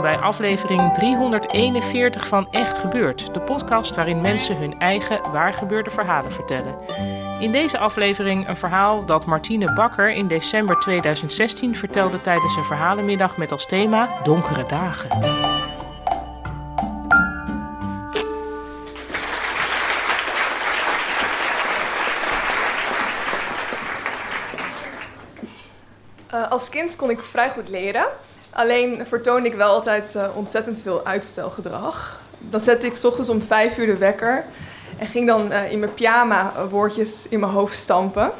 Bij aflevering 341 van Echt Gebeurd, de podcast waarin mensen hun eigen waargebeurde verhalen vertellen. In deze aflevering een verhaal dat Martine Bakker in december 2016 vertelde tijdens een verhalenmiddag met als thema Donkere Dagen. Uh, als kind kon ik vrij goed leren. Alleen vertoonde ik wel altijd uh, ontzettend veel uitstelgedrag. Dan zette ik ochtends om vijf uur de wekker en ging dan uh, in mijn pyjama woordjes in mijn hoofd stampen.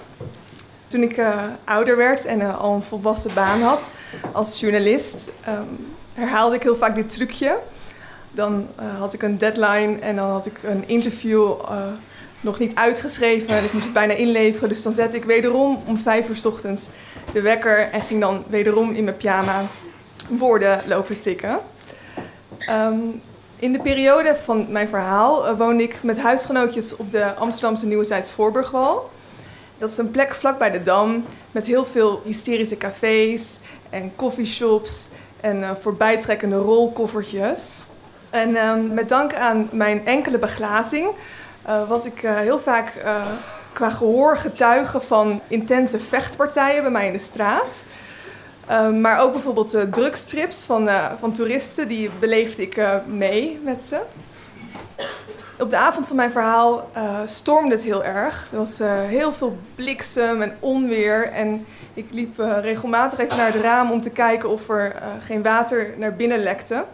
Toen ik ouder werd en al een volwassen baan had als journalist, um, herhaalde ik heel vaak dit trucje. Dan had ik een deadline en dan had ik een interview nog niet uitgeschreven en ik moest het bijna inleveren. Dus dan zette ik wederom om vijf uur ochtends de wekker en ging dan wederom in mijn pyjama woorden lopen tikken. Um, in de periode van mijn verhaal uh, woonde ik met huisgenootjes op de Amsterdamse Nieuwezijds Voorburgwal. Dat is een plek vlak bij de Dam met heel veel hysterische cafés en coffeeshops en uh, voorbijtrekkende rolkoffertjes. En um, met dank aan mijn enkele beglazing uh, was ik heel vaak qua gehoor getuige van intense vechtpartijen bij mij in de straat. Uh, maar ook bijvoorbeeld uh, drugstrips van, uh, van toeristen, die beleefde ik mee met ze. Op de avond van mijn verhaal stormde het heel erg. Er was heel veel bliksem en onweer. En ik liep regelmatig even naar het raam om te kijken of er geen water naar binnen lekte.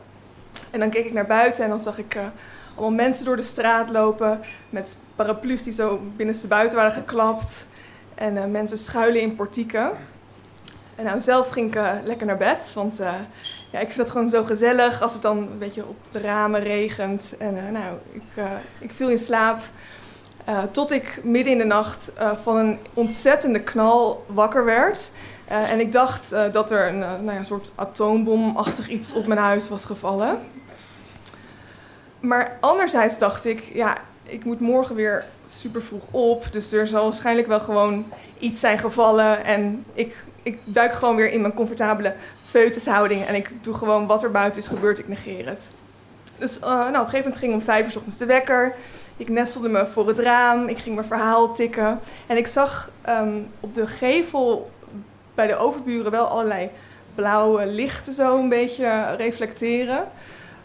En dan keek ik naar buiten en dan zag ik allemaal mensen door de straat lopen met paraplu's die zo binnenstebuiten waren geklapt. En mensen schuilen in portieken. En nou, zelf ging ik uh, lekker naar bed, want uh, ja, ik vind het gewoon zo gezellig als het dan een beetje op de ramen regent. En uh, nou, ik, ik viel in slaap tot ik midden in de nacht van een ontzettende knal wakker werd. en ik dacht dat er een, nou ja, soort atoombomachtig iets op mijn huis was gevallen. Maar anderzijds dacht ik, ja, ik moet morgen weer super vroeg op. Dus er zal waarschijnlijk wel gewoon iets zijn gevallen. En ik ik duik gewoon weer in mijn comfortabele feutushouding en ik doe gewoon wat er buiten is gebeurd, ik negeer het. Dus uh, nou, op een gegeven moment ging om vijf uur ochtends de wekker. Ik nestelde me voor het raam, ik ging mijn verhaal tikken. En ik zag um, op de gevel bij de overburen wel allerlei blauwe lichten zo een beetje reflecteren.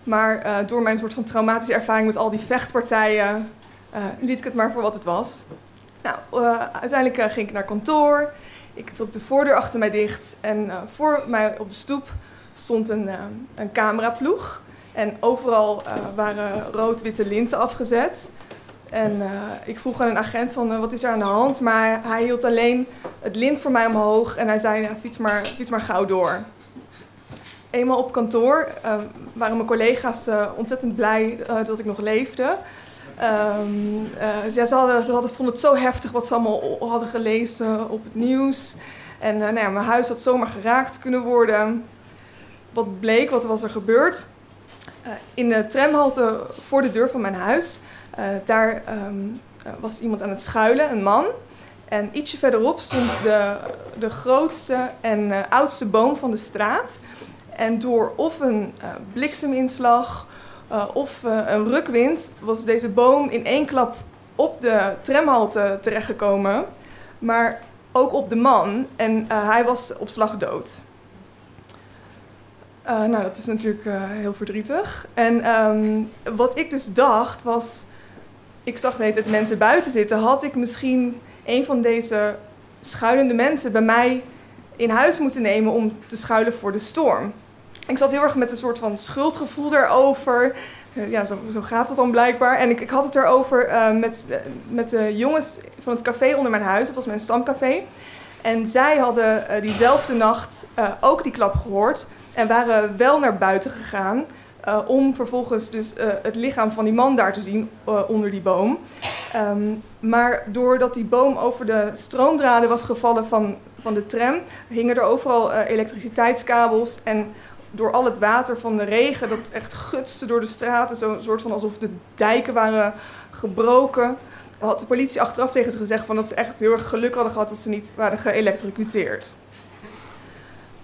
Maar uh, door mijn soort van traumatische ervaring met al die vechtpartijen uh, liet ik het maar voor wat het was. Nou, uiteindelijk ging ik naar kantoor. Ik trok de voordeur achter mij dicht en uh, voor mij op de stoep stond een, uh, een cameraploeg. En overal uh, waren rood-witte linten afgezet. En ik vroeg aan een agent van wat is er aan de hand, maar hij hield alleen het lint voor mij omhoog en hij zei nou, fiets, maar, fiets maar gauw door. Eenmaal op kantoor waren mijn collega's ontzettend blij dat ik nog leefde. Um, uh, ze, hadden, ze hadden, vonden het zo heftig wat ze allemaal hadden gelezen op het nieuws. En uh, nou ja, mijn huis had zomaar geraakt kunnen worden. Wat bleek, wat was er gebeurd? Uh, in de tramhalte voor de deur van mijn huis, daar um, was iemand aan het schuilen, een man. En ietsje verderop stond de, de grootste en oudste boom van de straat. En door of een blikseminslag uh, of uh, een rukwind was deze boom in één klap op de tramhalte terechtgekomen, maar ook op de man. En uh, hij was op slag dood. nou, dat is natuurlijk heel verdrietig. En um, wat ik dus dacht was, ik zag net het mensen buiten zitten. Had ik misschien een van deze schuilende mensen bij mij in huis moeten nemen om te schuilen voor de storm. Ik zat heel erg met een soort van schuldgevoel erover. Eh, ja, zo, zo, gaat het dan blijkbaar. En ik, ik had het erover uh, met, met de jongens van het café onder mijn huis. Dat was mijn stamcafé. En zij hadden diezelfde nacht ook die klap gehoord. En waren wel naar buiten gegaan. om vervolgens dus het lichaam van die man daar te zien onder die boom. Um, maar doordat die boom over de stroomdraden was gevallen van, van de tram, hingen er overal elektriciteitskabels. En door al het water van de regen, dat echt gutste door de straten, zo'n soort van alsof de dijken waren gebroken. Had de politie achteraf tegen ze gezegd van dat ze echt heel erg geluk hadden gehad dat ze niet waren geëlektrocuteerd.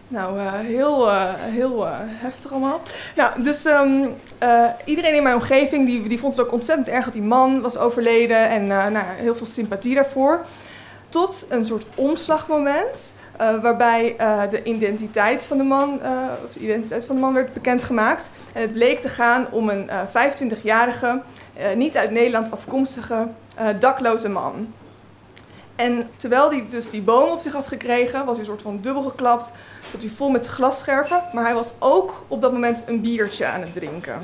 Nou, uh, heel, uh, heel uh, heftig allemaal. Nou, dus um, iedereen in mijn omgeving die, die vond het ook ontzettend erg dat die man was overleden. En nou, heel veel sympathie daarvoor. Tot een soort omslagmoment. Uh, waarbij uh, de identiteit van de man, uh, of de identiteit van de man werd bekendgemaakt. En het bleek te gaan om een 25-jarige, niet uit Nederland afkomstige, dakloze man. En terwijl hij dus die boom op zich had gekregen, was hij een soort van dubbel geklapt. Zat hij vol met glasscherven, maar hij was ook op dat moment een biertje aan het drinken.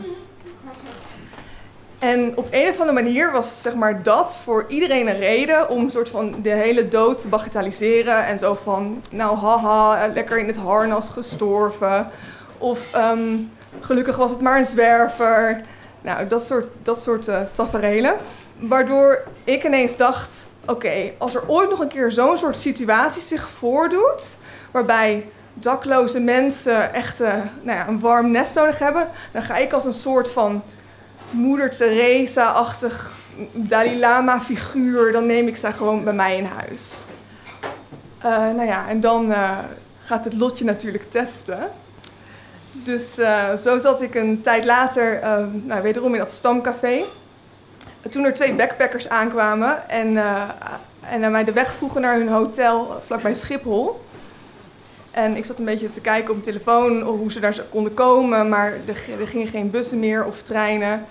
En op een of andere manier was zeg maar, dat voor iedereen een reden om soort van de hele dood te bagatelliseren. En zo van, nou haha, lekker in het harnas gestorven. Of um, gelukkig was het maar een zwerver. Nou, dat soort, dat soort uh, taferelen. Waardoor ik ineens dacht, oké, als er ooit nog een keer zo'n soort situatie zich voordoet... waarbij dakloze mensen echt uh, nou ja, een warm nest nodig hebben... dan ga ik als een soort van moeder Teresa-achtig Dalai Lama figuur, dan neem ik ze gewoon bij mij in huis. Uh, nou ja, en dan uh, gaat het lotje natuurlijk testen. Dus uh, zo zat ik een tijd later nou, wederom in dat stamcafé. Toen er twee backpackers aankwamen en, en mij de weg vroegen naar hun hotel vlakbij Schiphol. En ik zat een beetje te kijken op mijn telefoon hoe ze daar konden komen, maar er, gingen geen bussen meer of treinen.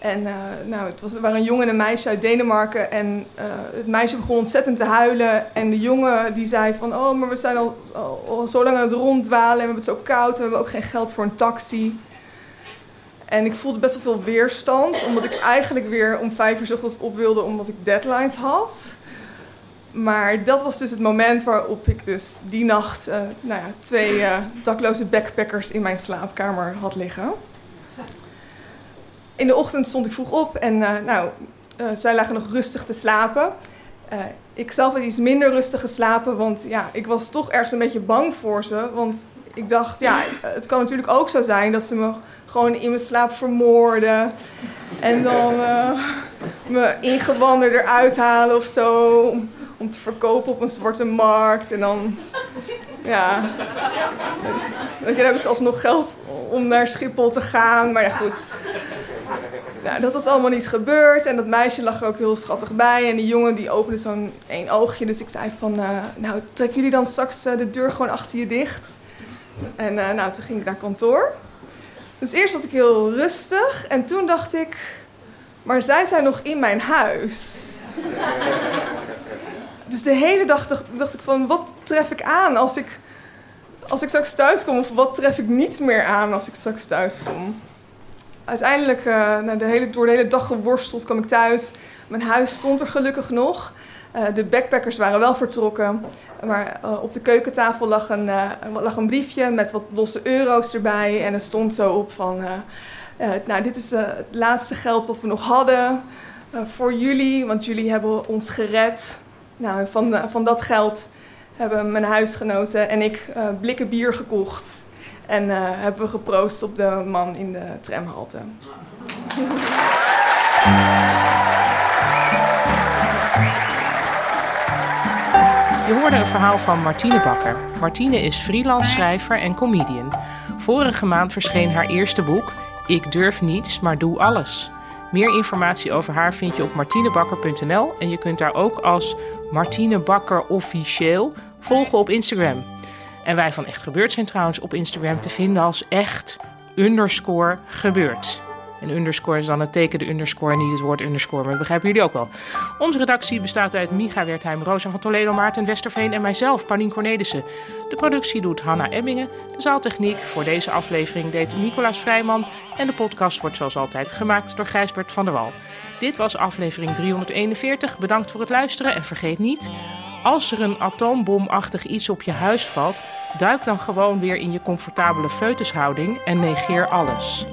En uh, nou, het, was, waren een jongen en een meisje uit Denemarken. En uh, het meisje begon ontzettend te huilen. En de jongen die zei van... Oh, maar we zijn al, al, al, zo lang aan het ronddwalen. En we hebben het zo koud. En we hebben ook geen geld voor een taxi. En ik voelde best wel veel weerstand. Omdat ik eigenlijk weer om vijf uur ochtends op wilde. Omdat ik deadlines had. Maar dat was dus het moment waarop ik dus die nacht... Uh, nou ja, twee dakloze backpackers in mijn slaapkamer had liggen in de ochtend stond ik vroeg op en uh, nou, zij lagen nog rustig te slapen. Ik zelf had iets minder rustig geslapen, want ja, ik was toch ergens een beetje bang voor ze. Want ik dacht, ja, het kan natuurlijk ook zo zijn dat ze me gewoon in mijn slaap vermoorden. En dan me ingewanden eruit halen of zo. Om te verkopen op een zwarte markt. En dan, ja. Dan hebben ze alsnog geld om naar Schiphol te gaan. Maar ja, goed. Nou, dat was allemaal niet gebeurd en dat meisje lag er ook heel schattig bij. En die jongen die opende zo'n één oogje. Dus ik zei van, uh, nou trekken jullie dan straks uh, de deur gewoon achter je dicht? En uh, nou, toen ging ik naar kantoor. Dus eerst was ik heel rustig en toen dacht ik, maar zij zijn nog in mijn huis. Dus de hele dag dacht, ik van, wat tref ik aan als ik, als ik straks thuis kom? Of wat tref ik niet meer aan als ik straks thuis kom? uiteindelijk, uh, de hele, door de hele dag geworsteld, kwam ik thuis. Mijn huis stond er gelukkig nog. Uh, de backpackers waren wel vertrokken. Maar uh, op de keukentafel lag een, lag een briefje met wat losse euro's erbij. En er stond zo op van... nou, dit is het laatste geld wat we nog hadden voor jullie. Want jullie hebben ons gered. Nou, van, van dat geld hebben mijn huisgenoten en ik blikken bier gekocht. En uh, hebben we geproost op de man in de tramhalte. Je hoorde een verhaal van Martine Bakker. Martine is freelance schrijver en comedian. Vorige maand verscheen haar eerste boek, Ik durf niets, maar doe alles. Meer informatie over haar vind je op martinebakker.nl en je kunt daar ook als Martine Bakker officieel volgen op Instagram. En wij van Echt Gebeurd zijn trouwens op Instagram te vinden als echt underscore gebeurd. En underscore is dan het teken de underscore, niet het woord underscore. Maar dat begrijpen jullie ook wel. Onze redactie bestaat uit Micha Wertheim, Rosa van Toledo, Maarten Westerveen en mijzelf, Paulien Cornelissen. De productie doet Hanna Ebbingen. De zaaltechniek voor deze aflevering deed Nicolaas Vrijman. En de podcast wordt zoals altijd gemaakt door Gijsbert van der Wal. Dit was aflevering 341. Bedankt voor het luisteren en vergeet niet... Als er een atoombomachtig iets op je huis valt, duik dan gewoon weer in je comfortabele foetushouding en negeer alles.